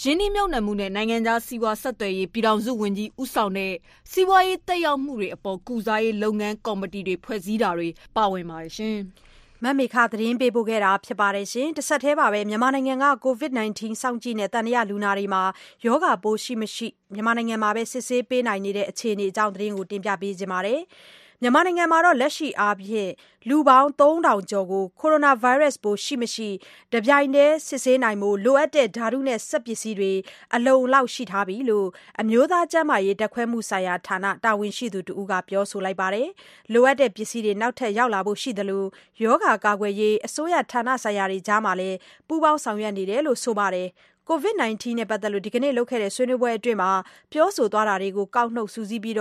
F: ရင်းနှီးမြှုပ်နှံမှုနဲ့ နိုင်ငံခြားစီးပွားဆက်သွယ်ရေး ပြည်ထောင်စုဝန်ကြီး ဦးဆောင်တဲ့ စီးပွားရေးတက်ရောက်မှုတွေအပေါ် ကုစားရေးလုပ်ငန်းကော်မတီတွေ ဖွဲ့စည်းတာတွေ ပါဝင်ပါတယ်ရှင်။
A: မမေခသတင်းပေးပို့ခဲ့တာဖြစ်ပါတယ်ရှင်။တစ်ဆက်တည်းပါပဲမြန်မာနိုင်ငံက COVID-19 စောင့်ကြည့်နဲ့တန်ရာလူနာတွေမှာယောဂပိုးရှိမရှိမြန်မာနိုင်ငံမှာပဲစစ်ဆေးပေးနိုင်နေတဲ့အခြေအနေအကြောင်းသတင်းကိုတင်ပြပေးကြပါမယ်။ မြန်မာနိုင်ငံမှာလက်ရှိအားဖြင့်လူပေါင်း3000ကျော်ကိုကိုရိုနာဗိုင်းရပ်စ်ပိုးရှိမရှိတပြိုင်တည်းစစ်ဆေးနိုင်ဖို့လိုအပ်တဲ့ဓာတုနဲ့စက်ပစ္စည်းတွေအလုံအလောက်ရှိထားပြီလို့အမျိုးသားကျန်းမာရေးဓာတ်ခွဲမှုဆိုင်ရာဌာနတာဝန်ရှိသူတဦးကပြောဆိုလိုက်ပါတယ်။လိုအပ်တဲ့ပစ္စည်းတွေနောက်ထပ်ရောက်လာဖို့ရှိသလိုရောဂါကာကွယ်ရေးအစိုးရဌာနဆိုင်ရာတွေကြားမှာလည်းပူးပေါင်းဆောင်ရွက်နေတယ်လို့ဆိုပါတယ်။ COVID-19 နဲ့ပတ်သက်လို့ ဒီကနေ့လုပ်ခဲ့တဲ့ ဆွေးနွေးပွဲအတွင်း ပြောဆိုသွားတာတွေကို ကောက်နှုတ်စုစည်းပြီး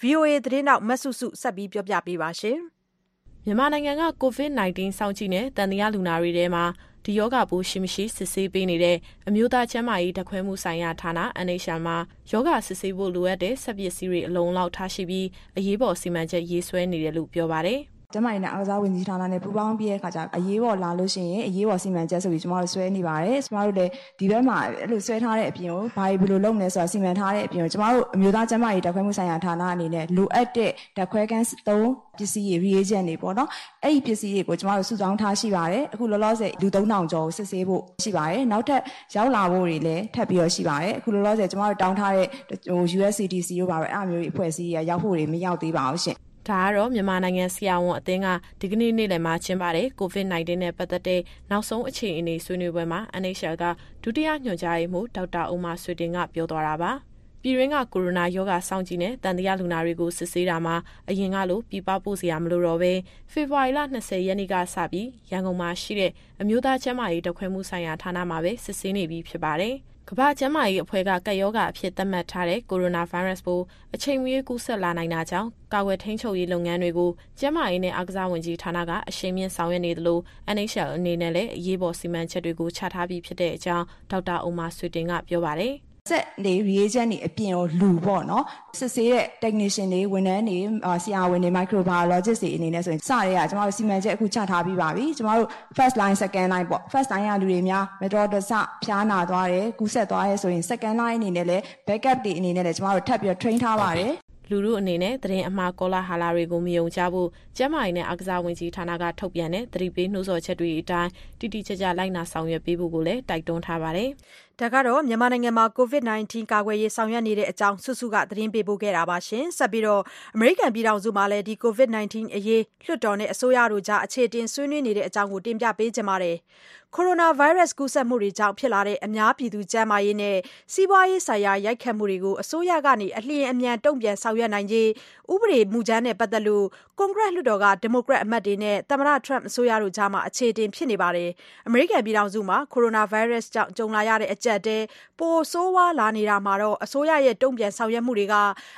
A: VOA သတင်းထောက် မစုစုက ဆက်ပြောပြပေးပါမယ်။
H: မြန်မာနိုင်ငံက COVID-19 စောင့်ကြည့်နဲ့တန်တရားလူနာတွေထဲမှာ ဒီယောဂပိုးရှိ မရှိ စစ်ဆေးပေးနေတဲ့ အမျိုးသားကျန်းမာရေး ဓာတ်ခွဲမှုဆိုင်ရာဌာန NHL မှာယောဂစစ်ဆေးဖို့လိုအပ်တဲ့ စက်ပစ္စည်းတွေ အလုံးလောက်ထားရှိပြီး အရေးပေါ်စီမံချက်ရေးဆွဲနေတယ်လို့ ပြောပါတယ်။
C: ကျမနဲ့အားကစားဝန်ကြီးဌာနနဲ့ပူးပေါင်းပြီးတဲ့အခါကျအရေးပေါ်လာလို့ရှိရင်အရေးပေါ်စီမံချက်ဆိုပြီးကျမတို့ဆွဲနေပါတယ်ကျမတို့လည်းဒီဘက်မှာအဲ့လိုဆွဲထားတဲ့အပြင်ကိုဘာတွေဘယ်လိုလုပ်မလဲဆိုတာစီမံထားတဲ့အပြင်ကိုကျမတို့အမျိုးသားကျန်းမာရေးဓာတ်ခွဲမှုဆိုင်ရာဌာနအနေနဲ့လိုအပ်တဲ့ဓာတ်ခွဲခန်းသုံးပစ္စည်းတွေ reagent တွေပေါ့နော်အဲ့ဒီပစ္စည်းတွေကိုကျမတို့စုဆောင်းထားရှိပါတယ်အခုလောလောဆယ်လူ3000ကျော်ကိုစစ်ဆေးဖို့ရှိပါတယ်နောက်ထပ်ရောက်လာဖို့တွေလည်းထပ်ပြီးတော့ရှိပါတယ်အခုလောလောဆယ်ကျမတို့တောင်းထားတဲ့ဟို USCDC တို့ပါပဲအဲ့အမျိုးကြီးအဖွဲ့အစည်းတွေရောက်ဖို့တွေမရောက်သေးပါဘူးရှင်
H: ဒါကတော့မြန်မာနိုင်ငံဆရာဝန်အသင်းကဒီကနေ့နေ့လယ်မှာကျင်းပတဲ့ COVID-19 နဲ့ပတ်သက်တဲ့နောက်ဆုံးအခြေအနေဆွေးနွေးပွဲမှာ NHL ကဒုတိယညွှန်ကြားရေးမှူးဒေါက်တာဦးမဆွေတင်ကပြောသွားတာပါ။ပြည်ရင်းကကိုရိုနာရောဂါစောင့်ကြည့်နဲ့တန်တရားလူနာတွေကိုစစ်ဆေးတာမှာအရင်ကလိုပြပပို့စရာမလိုတော့ဘဲဖေဖော်ဝါရီလ20ရက်နေ့ကစပြီးရန်ကုန်မှာရှိတဲ့အမျိုးသားကျန်းမာရေးတပ်ခွဲမှုဆိုင်ရာဌာနမှာပဲစစ်ဆေးနေပြီဖြစ်ပါတယ်။ ကမ္ဘာ့ကျန်းမာရေးအဖွဲ့ကကပ်ရောဂါအဖြစ်သတ်မှတ်ထားတဲ့ကိုရိုနာဗိုင်းရပ်စ်ပိုးအချိန်မရွေးကူးစက်လာနိုင်တာကြောင့်ကာကွယ်ထိန်းချုပ်ရေးလုပ်ငန်းတွေကိုကျန်းမာရေးနဲ့အားကစားဝန်ကြီးဌာနကအရှိန်မြင့်ဆောင်ရွက်နေသလို NHL အနေနဲ့လည်းအရေးပေါ်စီမံချက်တွေကိုချထားပြီးဖြစ်တဲ့အကြောင်းဒေါက်တာအိုမာဆွေတင်ကပြောပါတယ်
C: စက်တွေ reagent တွေအပြင်ကိုလူပေါ့နော်စစ်ဆေးတဲ့ technician တွေဝန်ထမ်းတွေဆရာဝန်တွေ microbiologist တွေအနေနဲ့ဆိုရင်စရဲကကျမတို့စီမံချက်အခုချထားပြီးပါပြီကျမတို့ first line second line ပေါ့ first line ကလူတွေများမတော်တဆဖျားနာသွားတယ်ကူးဆက်သွားရဲဆိုရင် second line အနေနဲ့လည်း backup တွေအနေနဲ့လည်းကျမတို့ထပ်ပြီး train ထားပါတယ်
H: လူလူအနေနဲ့သတင်းအမှားကောလာဟာလာတွေကိုမယုံကြဖို့ ကျန်းမာရေးနဲ့အားကစားဝန်ကြီးဌာနကထုတ်ပြန်တဲ့သတိပေးနှိုးဆော်ချက်တွေအတိုင်းတိတိကျကျလိုက်နာဆောင်ရွက်ပေးဖို့ကိုလည်းတိုက်တွန်းထားပါတယ်။
A: ဒါကတော့မြန်မာနိုင်ငံမှာ COVID-19 ကာကွယ်ရေးဆောင်ရွက်နေတဲ့အကြောင်းစုစုကသတင်းပေးပို့ခဲ့တာပါရှင်။ဆက်ပြီးတော့အမေရိကန်ပြည်ထောင်စုမှာလည်းဒီ COVID-19 အရေးလွှတ်တော်နဲ့အစိုးရတို့ကြားအခြေတင်ဆွေးနွေးနေတဲ့အကြောင်းကိုတင်ပြပေးကြပါမယ်။ကိုရိုနာဗိုင်းရပ်စ်ကူးစက်မှုတွေကြောင့်ဖြစ်လာတဲ့အများပြည်သူကျန်းမာရေးနဲ့စီးပွားရေးဆိုင်ရာရိုက်ခတ်မှုတွေကိုအစိုးရကနေအလျင်အမြန်တုံ့ပြန်ဆောင်ရွက်နိုင်ရေးဥပဒေမူကြမ်းနဲ့ပတ်သက်လို့ကွန်ဂရက်လွှတ်တော်က ဒီမိုကရက်အမတ်တွေနဲ့ သမ္မတ Trump အစိုးရတို့ကြား အခြေတင် ဖြစ်နေပါတယ်။အမေရိကန်ပြည်ထောင်စုမှာ ကိုရိုနာဗိုင်းရပ်စ်ကြောင့် ကြုံလာရတဲ့ အကျပ်အတည်း ပိုဆိုးဝါးလာနေတာမှာ အစိုးရရဲ့ တုံ့ပြန်ဆောင်ရွက်မှုတွေက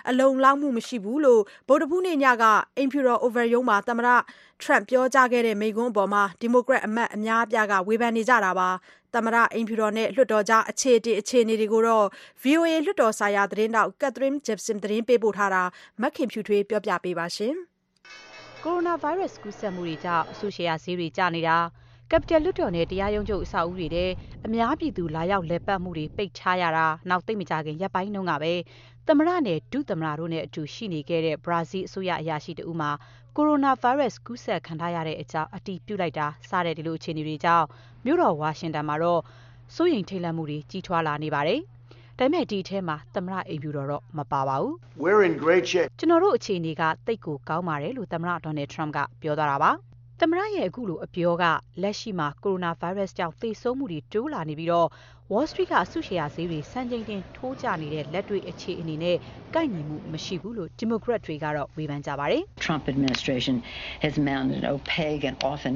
A: အလုံအလောက်မှု မရှိဘူးလို့ ဗုဒ္ဓဟူးနေ့ညက အိမ်ဖြူတော် Oval ရုံးမှာ သမ္မတ Trump ပြောကြားခဲ့တဲ့ မိန့်ခွန်းအပေါ် ဒီမိုကရက်အမတ် အများအပြားက ဝေဖန်နေကြတာပါ။သမ္မတအိမ်ဖြူတော်နဲ့ လွှတ်တော်ကြား အခြေအတင် အခြေအနေတွေကို VOA လွှတ်တော်ဆိုင်ရာ သတင်းထောက် Catherine Gibson သတင်းပေးပို့ထားတာမခင်ဖြူထွေးပြောပြပေးပါရှင်။
B: ကိုရိုနာဗိုင်းရပ်စ်ကူးစက်မှုတွေကြောင့်အဆိုရှယ်ယာဈေးတွေ ကျနေတာကပတယ်လွှတ်တော်နဲ့ တရားရုံးချုပ် အဆောက်အဦတွေထဲ အများပြည်သူ လာရောက်လည်ပတ်မှုတွေ ပိတ်ထားရတာ နောက် သိပ်မကြာခင် ရက်ပိုင်းတုန်းကပဲ သမ္မတနဲ့ ဒုသမ္မတတို့နဲ့အတူ ရှိနေခဲ့တဲ့ ဘရာဇီး အစိုးရအရာရှိတဦးမှာ ကိုရိုနာဗိုင်းရပ်စ် ကူးစက်ခံထားရတဲ့အကြောင်း အတည်ပြုလိုက်တာ စတဲ့ ဒီလို အခြေအနေတွေကြောင့် မြို့တော် ဝါရှင်တန်မှာတော့ စိုးရိမ်ထိတ်လန့်မှုတွေ ကြီးထွားလာနေပါတယ်။ ဒါပေမဲ့ဒီအထဲမှာသမ္မတအိမ်ဖြူတော်တော့မပါပါဘူး။“ကျနော်တို့အခြေအနေကသိပ်ကိုကောင်းပါတယ်”လို့သမ္မတ Donald Trump ကပြောသွားတာပါ။
I: သမ္မတရဲ့အခုလိုအပြောကလက်ရှိမှာကိုရိုနာဗိုင်းရပ်စ်ကြောင့်သေဆုံးမှုတွေတိုးလာနေပြီးတော့ Wall Street က အစုရှယ်ယာဈေးတွေ စံချိန်တင် ထိုးကျနေတဲ့ လက်တွေ့ အခြေအနေနဲ့ ကိုက်ညီမှု မရှိဘူးလို့ ဒီမိုကရက်တွေကတော့ ဝေဖန်ကြပါတယ်။
J: Trump administration has mounted an opaque and often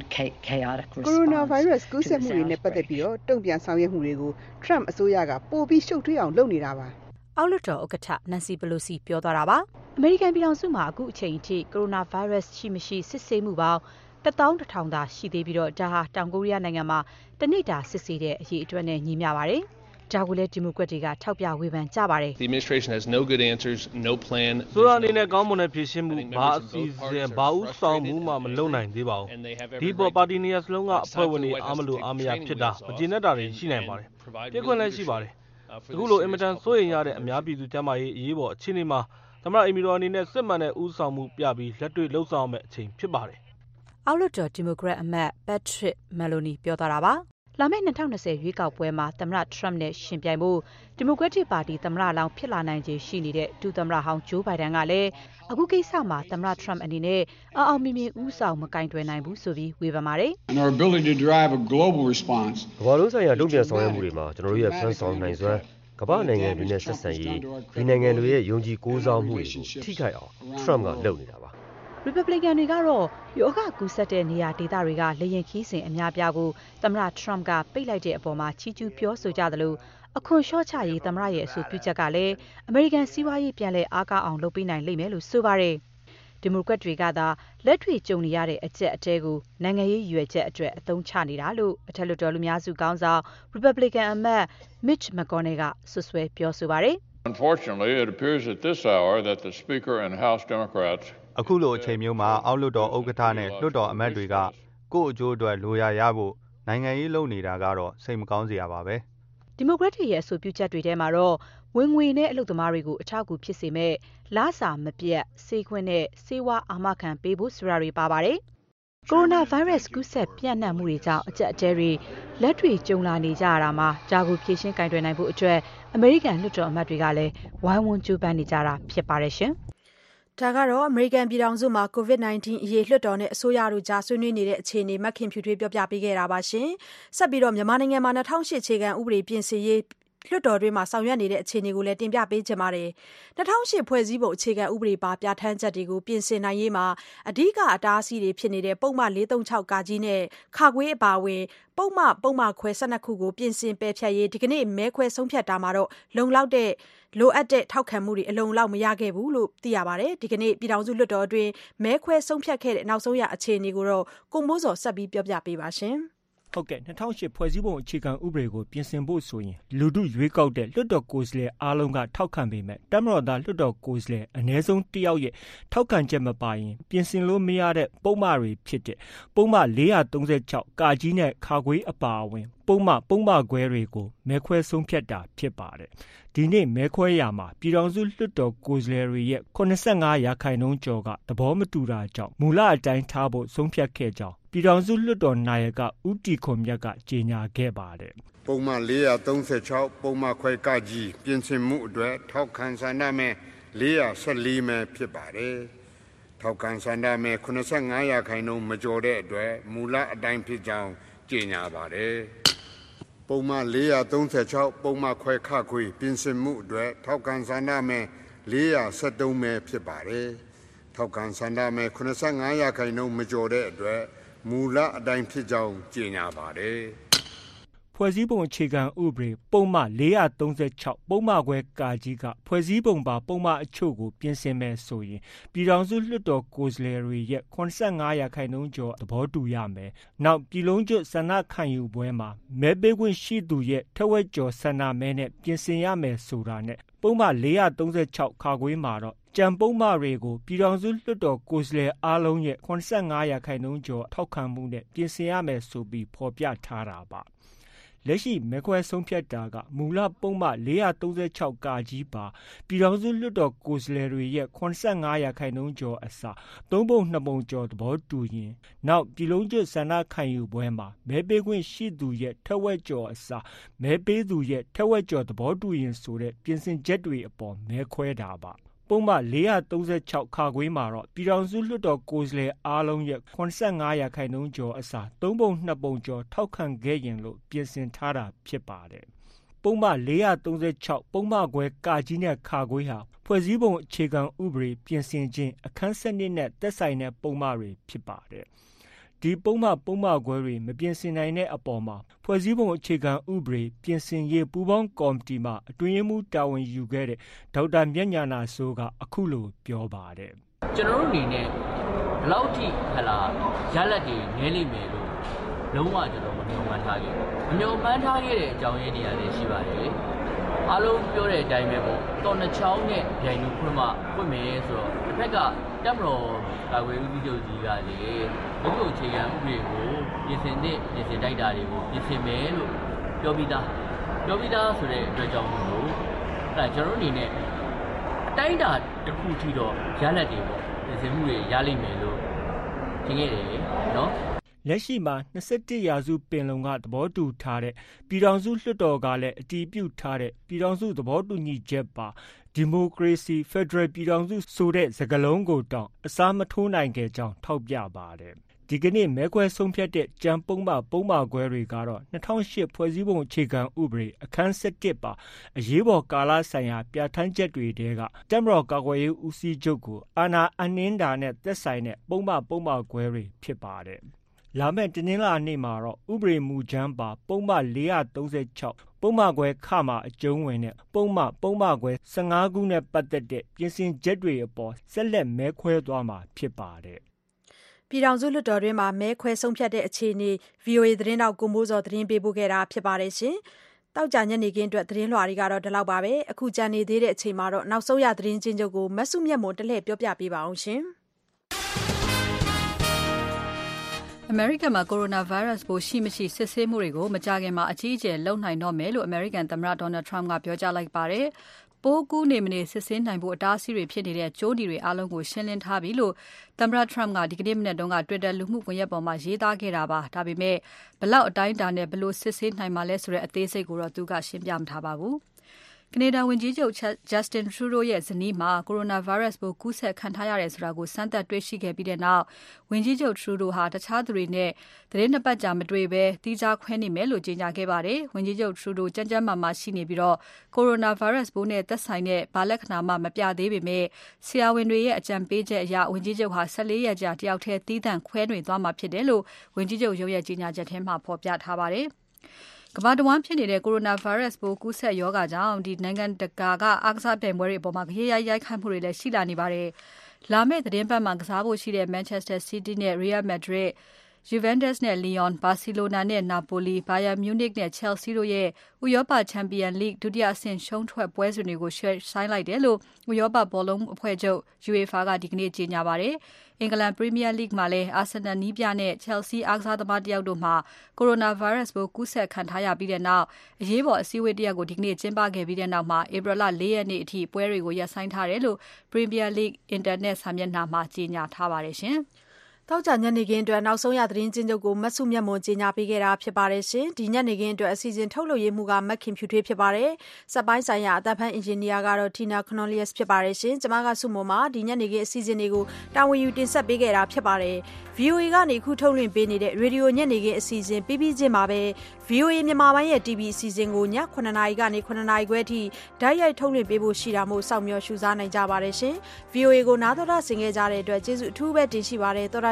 J: chaotic response.
K: ကိုရိုနာဗိုင်းရပ်စ် ကူးစက်မှုတွေနဲ့ ပတ်သက်ပြီးတော့တုံ့ပြန်ဆောင်ရွက်မှုတွေကို Trump အစိုးရက ပိုပြီး ရှုပ်ထွေးအောင် လုပ်နေတာပါ။
I: အောက်လွှတ်တော်ဥက္ကဋ္ဌနန်စီပလိုစီပြောသွားတာပါ။အမေရိကန်ပြည်ထောင်စုမှာအခုအချိန်အထိ ကိုရိုနာဗိုင်းရပ်စ် ရှိမရှိ စစ်ဆေးမှုပေါင်း ၁၁,၀၀၀ သာ ရှိသေးပြီး ဒါဟာ တောင်ကိုရီးယားနိုင်ငံမှာ တနေ့တာ စစ်ဆေးတဲ့ အရေအတွက်နဲ့ ညီမျှပါတယ်။ဒါကိုလည်း ဒီမိုကရက်တွေက ထောက်ပြဝေဖန်ကြပါတယ်။
L: The administration has no good answers, no plan.
D: ဆိုတော့အနေနဲ့ ကောင်းမွန်တဲ့ဖြေရှင်းမှု ဘာအစီအစဉ် ဘာဥဆောင်မှုမှ မလုပ်နိုင်သေးပါဘူး။ဒီပေါ် ပါတီနေရာစလုံးက အဖွဲ့ဝင်တွေ အားမလို့အားမရဖြစ်တာ မကျေနပ်တာတွေ ရှိနိုင်ပါတယ်။ပြစ်ခွင့်လည်း ရှိပါတယ်။အခုလို အင်မတန်စိုးရိမ်ရတဲ့ အများပြည်သူကျန်းမာရေး အရေးပေါ်အခြေအနေမှာ သမ္မတအိမ်မီတော်အနေနဲ့ စစ်မှန်တဲ့ဥဆောင်မှုပြပြီး လက်တွေ့လှုပ်ဆောင်ရမယ့်အချိန် ဖြစ်ပါတယ်။
I: အောက်လွှတ်တော်ဒီမိုကရက်အမတ် Patrick Maloney ပြောသွားတာပါ။လာမယ့်2020ရွေးကောက်ပွဲမှာ သမ္မတ Trump နဲ့ရှင်ပြိုင်ဖို့ ဒီမိုကရက်တစ်ပါတီ သမ္မတလောင်း ဖြစ်လာနိုင်ခြေရှိနေတဲ့ ဒုသမ္မတဟောင်း Joe Biden ကလည်း အခုကိစ္စမှာ သမ္မတ Trump အနေနဲ့ အောင်အောင်မြင်မြင် ဦးဆောင် မကင်တွယ်နိုင်ဘူးဆိုပြီး ဝေဖန်ပါတယ်။
M: And our ability to drive a global response
N: ကမ္ဘာလုံးဆိုင်ရာ တုံ့ပြန်ဆောင်ရွက်မှုတွေမှာ ကျွန်တော်တို့ရဲ့ဖန်ဆောင်နိုင်စွမ်း ကမ္ဘာနိုင်ငံတွေနဲ့ ဆက်ဆံရေး ဒီနိုင်ငံတွေရဲ့ ယုံကြည်ကိုးစားမှုတွေကို ထိခိုက်အောင် Trump က လုပ်နေတာပါ။
I: Republican တွေကတော့ယောဂကူးစက်တဲ့နေရာဒေသတွေကလေရင်ခီးစဉ်အများပြားကိုသမ္မတ Trump ကပိတ်လိုက်တဲ့အပေါ်မှာချီးကျူးပြောဆိုကြသလိုအခွန်လျှော့ချရေးသမ္မတရဲ့အဆိုပြုချက်ကလည်းအမေရိကန်စီးပွားရေးပြန်လည်အားကောင်းအောင်လုပ်ပေးနိုင်လိမ့်မယ်လို့ဆိုပါတယ်။ဒီမိုကရက်တွေကသာလက်တွေ့ကြုံနေရတဲ့အကျပ်အတည်းကိုနိုင်ငံရေးရည်ရွယ်ချက်အတွက်အသုံးချနေတာလို့အထက်လွှတ်တော်လူများစုခေါင်းဆောင် Republican အမတ် Mitch McConnell ကစွပ်စွဲပြောဆိုပါတယ်။
O: Unfortunately, it appears at this hour that the Speaker and House Democrats
P: အခုလိုအချိန်မျိုးမှာ အောက်လွှတ်တော်ဥက္ကဋ္ဌနဲ့ လွှတ်တော်အမတ်တွေက ကိုယ့်အကျိုးအတွက် လိုရာရဖို့ နိုင်ငံရေးလုပ်နေတာကတော့ စိတ်မကောင်းစရာပါပဲ
I: ဒီမိုကရက်တွေရဲ့ အဆိုပြုချက်တွေထဲမှာတော့ ဝင်ငွေနဲ့အလုပ်သမားတွေကို အထောက်အကူဖြစ်စေမဲ့လစာမပြတ် ဆေးခွင့်နဲ့ ဆေးဝါးအာမခံပေးဖို့ ဆိုတာတွေ ပါပါတယ်။ကိုရိုနာဗိုင်းရပ်စ် ကူးစက်ပြန့်နှံ့မှုတွေကြောင့် အကျက်အတဲတွေ လက်တွေကြုံလာနေကြရတာမှာ ဒါကို ဖြေရှင်းကင်တွယ်နိုင်ဖို့အတွက် အမေရိကန် လွှတ်တော်အမတ်တွေကလည်း ဝိုင်းဝန်း ကြိုးပမ်းနေကြတာ ဖြစ်ပါတယ်ရှင်။
A: ဒါကတော့ အမေရိကန်ပြည်ထောင်စုမှာ COVID-19 အရေး လွှတ်တော်နဲ့ အစိုးရတို့ကြား ဆွေးနွေးနေတဲ့ အခြေအနေမခင်ဖြူထွေးပြောပြပေးခဲ့တာပါရှင်။ဆက်ပြီးတော့ မြန်မာနိုင်ငံမှာ2008အခြေခံဥပဒေ ပြင်ဆင်ရေး လွှတ်တော်တွင်းမှာဆောင်ရွက်နေတဲ့ အခြေအနေကိုလည်း တင်ပြပေးချင်ပါတယ်။2008ဖွဲ့စည်းပုံအခြေခံဥပဒေပါ ပြဋ္ဌာန်းချက်တွေကို ပြင်ဆင်နိုင်ရေးမှာ အဓိက အတားအဆီးတွေဖြစ်နေတဲ့ ပုံမှန်436ကာကြီးနဲ့ခါခွေးအပါအဝင် ပုံမှန်ပုံမှန်ခွဲ12ခုကို ပြင်ဆင်ပယ်ဖျက်ရေး ဒီကနေ့ မဲခွဲဆုံးဖြတ်တာမှာတော့လုံလောက်တဲ့ လိုအပ်တဲ့ ထောက်ခံမှုတွေ အလုံလောက် မရခဲ့ဘူးလို့ သိရပါတယ်။ဒီကနေ့ ပြည်ထောင်စုလွှတ်တော်အတွင်း မဲခွဲဆုံးဖြတ်ခဲ့တဲ့ နောက်ဆုံးရ အခြေအနေကိုတော့ကိုမိုးစော်ဆက်ပြီးပြောပြပေးပါရှင်။
Q: ဟုတ်ကဲ့2008ဖွဲ့စည်းပုံအခြေခံဥပဒေကိုပြင်ဆင်ဖို့ဆိုရင်လူထုရွေးကောက်တဲ့လွှတ်တော်ကိုယ်စားလှယ်အားလုံးကထောက်ခံပေမဲ့တမတော်သားလွှတ်တော်ကိုယ်စားလှယ်အ ਨੇ ဆုံးတစ်ယောက်ရဲ့ထောက်ခံချက်မပါရင်ပြင်ဆင်လို့မရတဲ့ပုံမှန်တွေဖြစ်တဲ့ပုံမှန်436ကာကြီးနဲ့ခါခွေးအပါအဝင် ပုံမှန်ပုံမှန်ခွဲတွေကိုမဲခွဲဆုံးဖြတ်တာဖြစ်ပါတယ် ဒီနေ့ မဲခွဲရမှာ ပြည်ထောင်စုလွှတ်တော်ကိုယ်စားလှယ်တွေရဲ့85ရာခိုင်နှုန်းကျော်က သဘောမတူတာကြောင့် မူလအတိုင်းထားဖို့ ဆုံးဖြတ်ခဲ့ကြောင်း ပြည်ထောင်စုလွှတ်တော်နာယက ဦးတီခွန်မြတ်က ကြေညာခဲ့ပါတယ်
M: ပုံမှန်436ပုံမှန်ခွဲကကြီးပြင်ဆင်မှုအတွက် ထောက်ခံဆန္ဒမဲ့414မဲဖြစ်ပါတယ် ထောက်ခံဆန္ဒမဲ့85ရာခိုင်နှုန်း မကျော်တဲ့အတွက် မူလအတိုင်းဖြစ်ကြောင်း ကြေညာပါတယ် ပုံမှန်436ပုံမှန်ခွဲခခွေပြင်ဆင်မှုအတွက်ထောက်ခံဆန္ဒမဲ့473မဲဖြစ်ပါတယ်ထောက်ခံဆန္ဒမဲ့85ရာခိုင်နှုန်းမကျော်တဲ့အတွက်မူလအတိုင်းဖြစ်ကြောင်းကြေညာပါတယ်
Q: ဖွဲ့စည်းပုံအခြေခံဥပဒေ ပုံမှ436ပုံမှခွဲကာကြီးကဖွဲ့စည်းပုံပါ ပုံမှအချို့ကို ပြင်ဆင်မယ်ဆိုရင် ပြည်ထောင်စုလွှတ်တော် ကိုယ်စားလှယ်တွေရဲ့85ရာခိုင်နှုန်းကျော် သဘောတူရမယ်။နောက် ပြည်လုံးကျွတ်ဆန္ဒခံယူပွဲမှာ မဲပေးခွင့်ရှိသူရဲ့ ထက်ဝက်ကျော် ဆန္ဒမဲနဲ့ ပြင်ဆင်ရမယ်ဆိုတာနဲ့ ပုံမှ436ခါခွေးမှာတော့ကြံပုံမှတွေကို ပြည်ထောင်စုလွှတ်တော် ကိုယ်စားလှယ်အားလုံးရဲ့85ရာခိုင်နှုန်းကျော် ထောက်ခံမှုနဲ့ ပြင်ဆင်ရမယ်ဆိုပြီး ဖော်ပြထားတာပါ လက်ရှိမဲခွဲဆုံးဖြတ်တာက မူလပုံမှ436ကာကြီးပါ ပြည်ထောင်စုလွှတ်တော်ကိုယ်စားလှယ်တွေရဲ့85ရာခိုင်နှုန်းကျော်အစားသုံးပုံနှစ်ပုံကျော် သဘောတူရင် နောက် ပြည်လုံးကျွတ်ဆန္ဒခံယူပွဲမှာ မဲပေးခွင့်ရှိသူရဲ့ ထက်ဝက်ကျော်အစား မဲပေးသူရဲ့ ထက်ဝက်ကျော် သဘောတူရင်ဆိုတဲ့ ပြင်ဆင်ချက်တွေအပေါ် မဲခွဲတာပါ ပုဒ်မ436ခါခွေးမှာတော့ ပြည်ထောင်စုလွှတ်တော်ကိုယ်စားလှယ်အားလုံးရဲ့85ရာခိုင်နှုန်းကျော်အစား3ပုံ2ပုံကျော် ထောက်ခံခဲ့ရင်လို့ ပြင်ဆင်ထားတာဖြစ်ပါတယ်။ပုဒ်မ436ပုဒ်မခွဲကာကြီးနဲ့ခါခွေးဟာ ဖွဲ့စည်းပုံအခြေခံဥပဒေ ပြင်ဆင်ခြင်း အခန်းစနစ်နဲ့ သက်ဆိုင်တဲ့ ပုံမှန်တွေ ဖြစ်ပါတယ်။ ဒီပုဒ်မ ပုဒ်မခွဲတွေ မပြင်ဆင်နိုင်တဲ့အပေါ်မှာ ဖွဲ့စည်းပုံအခြေခံဥပဒေ ပြင်ဆင်ရေး ပူးပေါင်းကော်မတီမှအတွင်းရေးမှူးတာဝန်ယူခဲ့တဲ့ ဒေါက်တာမြတ်ညာနာစိုးက အခုလို ပြောပါတယ်။
R: ကျွန်တော်တို့အနေနဲ့ဘလောက်ထိဟလာရလက်တွေ နည်းလိမ့်မယ်လို့ လုံးဝ ကျွန်တော်မမျှော်မှန်းထားခဲ့ဘူး။မမျှော်မှန်းထားခဲ့တဲ့ အကြောင်းရင်းတွေလည်း ရှိပါတယ်။အားလုံးပြောတဲ့အတိုင်းပဲပေါ့။တော်နှချောင်းနဲ့ဗျိုင်လူခွင့်မှဖွင့်မယ်ဆိုတော့တစ်ဖက်က တက်မတော်ကာကွယ်ဦးစီးချုပ်ကြီးကလေဘုက္ခုအခြေခံဥပဒေကိုပြင်ဆင်တဲ့ပြင်ဆင်တိုက်တာတွေကိုပြင်ဆင်မယ်လို့ပြောပြီးသားပြောပြီးသားဆိုတဲ့အတွက်ကြောင့်မို့လို့အဲကျွန်တော်အနေနဲ့အတိုင်းတာတစ်ခုထိတော့ရလက်တွေပေါ့ပြင်ဆင်မှုတွေရလိမ့်မယ်လို့ထင်ခဲ့တယ်နော်
Q: လက်ရှိမှာ21ရာစုပင်လုံကသဘောတူထားတဲ့ပြည်ထောင်စုလွှတ်တော်ကလည်းအတည်ပြုထားတဲ့ပြည်ထောင်စုသဘောတူညီချက်ပါ ဒီမိုကရေစီဖက်ဒရယ်ပြည်ထောင်စုဆိုတဲ့စကားလုံးကိုတောင်အစားမထိုးနိုင်ခဲ့ကြောင်းထောက်ပြပါတယ်။ဒီကနေ့မဲခွဲဆုံးဖြတ်တဲ့ကြံပုံးမပုံးမခွဲတွေကတော့2008ဖွဲ့စည်းပုံအခြေခံဥပဒေအခန်း7ပါအရေးပေါ်ကာလဆိုင်ရာပြဋ္ဌာန်းချက်တွေတဲကတမတော်ကာကွယ်ရေးဦးစီးချုပ်ကိုအာဏာအနှင်းတာနဲ့သက်ဆိုင်တဲ့ပုံးမပုံးမခွဲတွေဖြစ်ပါတယ်။ လာမယ့် တနင်္လာနေ့မှာတော့ ဥပဒေမူကြမ်းပါ ပုဒ်မ436ပုဒ်မခွဲခမှာ အကျုံးဝင်တဲ့ ပုဒ်မ ပုဒ်မခွဲ15ခုနဲ့ ပတ်သက်တဲ့ ပြင်ဆင်ချက်တွေအပေါ် ဆက်လက် မဲခွဲသွားမှာ ဖြစ်ပါတယ်။
A: ပြည်ထောင်စုလွှတ်တော်တွင်းမှာ မဲခွဲဆုံးဖြတ်တဲ့အခြေအနေ VOA သတင်းတောက် ကိုမိုးစော်သတင်းပေးပို့ခဲ့တာဖြစ်ပါတယ်ရှင်။တောက်ကြညနေခင်းအတွက် သတင်းလွှာတွေကတော့ ဒီလောက်ပါပဲ။အခုကြံနေသေးတဲ့အချိန်မှာတော့နောက်ဆုံးရ သတင်းချင်းချုပ်ကိုမဆုမြတ်မွန်တလှည့်ပြောပြပေးပါအော
B: အမေရိကန်မှာကိုရိုနာဗိုင်းရပ်စ်ပိုးရှိမရှိစစ်ဆေးမှုတွေကိုမကြာခင်မှာအကြီးအကျယ်လုပ်နိုင်တော့မယ်လို့အမေရိကန်သမ္မတ Donald Trump ကပြောကြားလိုက်ပါတယ်။ပိုးကူးနေမနေစစ်ဆေးနိုင်ဖို့အတားအဆီးတွေဖြစ်နေတဲ့ကြိုးနီတွေအားလုံးကိုရှင်းလင်းထားပြီလို့သမ္မတ Trump ကဒီကနေ့မနက်တုန်းက Twitter လူမှုကွန်ရက်ပေါ်မှာရေးသားခဲ့တာပါ။ဒါပေမဲ့ဘလောက်အတိုင်းအတာနဲ့ဘလို့စစ်ဆေးနိုင်မှာလဲဆိုတဲ့အသေးစိတ်ကိုတော့သူကရှင်းပြမထားပါဘူး။ ကနေဒါဝန်ကြီးချုပ် Justin Trudeau ရဲ့ဇနီးမှာ coronavirus ပိုးကူးစက်ခံထားရတယ်ဆိုတာကို စမ်းသပ်တွေ့ရှိခဲ့ပြီးတဲ့နောက် ဝန်ကြီးချုပ် Trudeau ဟာ တခြားသူတွေနဲ့သတင်းနှစ်ပတ်ကြာ မတွေ့ဘဲ သီးခြားခွဲနေမယ်လို့ ကြေညာခဲ့ပါတယ်။ဝန်ကြီးချုပ် Trudeau ကြမ်းကြမ်းမာမာရှိနေပြီးတော့ coronavirus ပိုးနဲ့သက်ဆိုင်တဲ့ ဘာလက္ခဏာမှ မပြသေးပေမဲ့ ဆရာဝန်တွေရဲ့ အကြံပေးချက်အရ ဝန်ကြီးချုပ်ဟာ14ရက်ကြာ တယောက်တည်းသီးသန့်ခွဲနေသွားမှာဖြစ်တယ်လို့ ဝန်ကြီးချုပ်ရုံးရဲ့ ကြေညာချက်ထဲမှာ ဖော်ပြထားပါတယ်။ ကမ္ဘာတဝန်းဖြစ်နေတဲ့ coronavirus ပိုးကူးစက်ရောဂါကြောင့်ဒီနိုင်ငံတကာက အားကစားပြိုင်ပွဲတွေအပေါ်မှာကြေးရိုက်ရိုက်ခတ်မှုတွေလည်း ရှိလာနေပါတယ်။လာမယ့်သတင်းပတ်မှာ ကစားဖို့ရှိတဲ့ Manchester City နဲ့ Real Madrid Juventus နဲ့ Lyon, Barcelona နဲ့ Napoli, Bayern Munich နဲ့ Chelsea တို့ရဲ့ ဥရောပချန်ပီယံလိဒုတိယအဆင့်ရှုံးထွက်ပွဲစဉ်တွေကို ရွှေ့ဆိုင်းလိုက်တယ်လို့ ဥရောပဘောလုံးအဖွဲ့ချုပ် UEFA ကဒီကနေ့ ကြေညာပါတယ်။အင်္ဂလန် Premier League မှာလည်း Arsenal နီးပြနဲ့ Chelsea အားကစားသမားတယောက်တို့မှာ coronavirus ပိုးကူးစက်ခံထားရပြီးတဲ့နောက် အရေးပေါ် အစည်းအဝေးတရပ်ကို ဒီကနေ့ကျင်းပခဲ့ပြီးတဲ့နောက်မှာဧပြီလ ၄ ရက်နေ့အထိ ပွဲတွေကို ရပ်ဆိုင်းထားတယ်လို့ Premier League အင်တာနက်စာမျက်နှာမှာ ကြေညာထားပါတယ်ရှင်။
A: သောကြာညနေခင်းအတွက် နောက်ဆုံးရသတင်းချင်းချုပ်ကိုမဆုမြတ်မွန်ကြီးညာပေးခဲ့တာဖြစ်ပါတယ်ရှင်။ဒီညနေခင်းအတွက် အစီအစဉ်ထုတ်လုပ်ရေးမှုကမက်ခင်ဖြူထွေး ဖြစ်ပါတယ်။စက်ပိုင်းဆိုင်ရာ အသက်ဖန်အင်ဂျင်နီယာကတော့ Tina Cornelius ဖြစ်ပါတယ်ရှင်။ကျွန်မကဆုမွန်ပါ ဒီညနေခင်း အစီအစဉ်တွေကို တာဝန်ယူ တင်ဆက်ပေးခဲ့တာ ဖြစ်ပါတယ်။ VOA ကနေ အခုထုတ်လွှင့်ပေးနေတဲ့ ရေဒီယိုညနေခင်း အစီအစဉ် ပြီးပြီးချင်းမှာပဲ VOA မြန်မာပိုင်းရဲ့ TV အစီအစဉ်ကိုည9:00နာရီကနေ9:00နာရီခွဲအထိဓာတ်ရိုက်ထုတ်လွှင့်ပေးဖို့ ရှိတာမို့ စောင့်မျှော် ရှုစားနိုင်ကြပါတယ်ရှင်။ VOA ကို နားတော်တာဆင်ခဲ့ကြတဲ့အတွက် ကျေးဇူးအထူးပဲ တင်ရှိပါတယ် သောတာ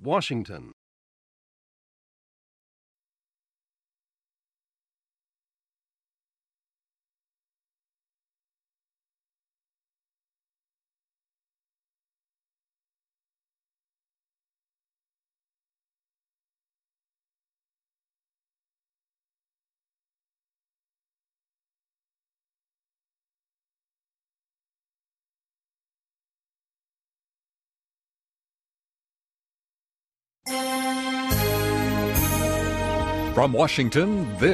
S: Washington.
T: From Washington, this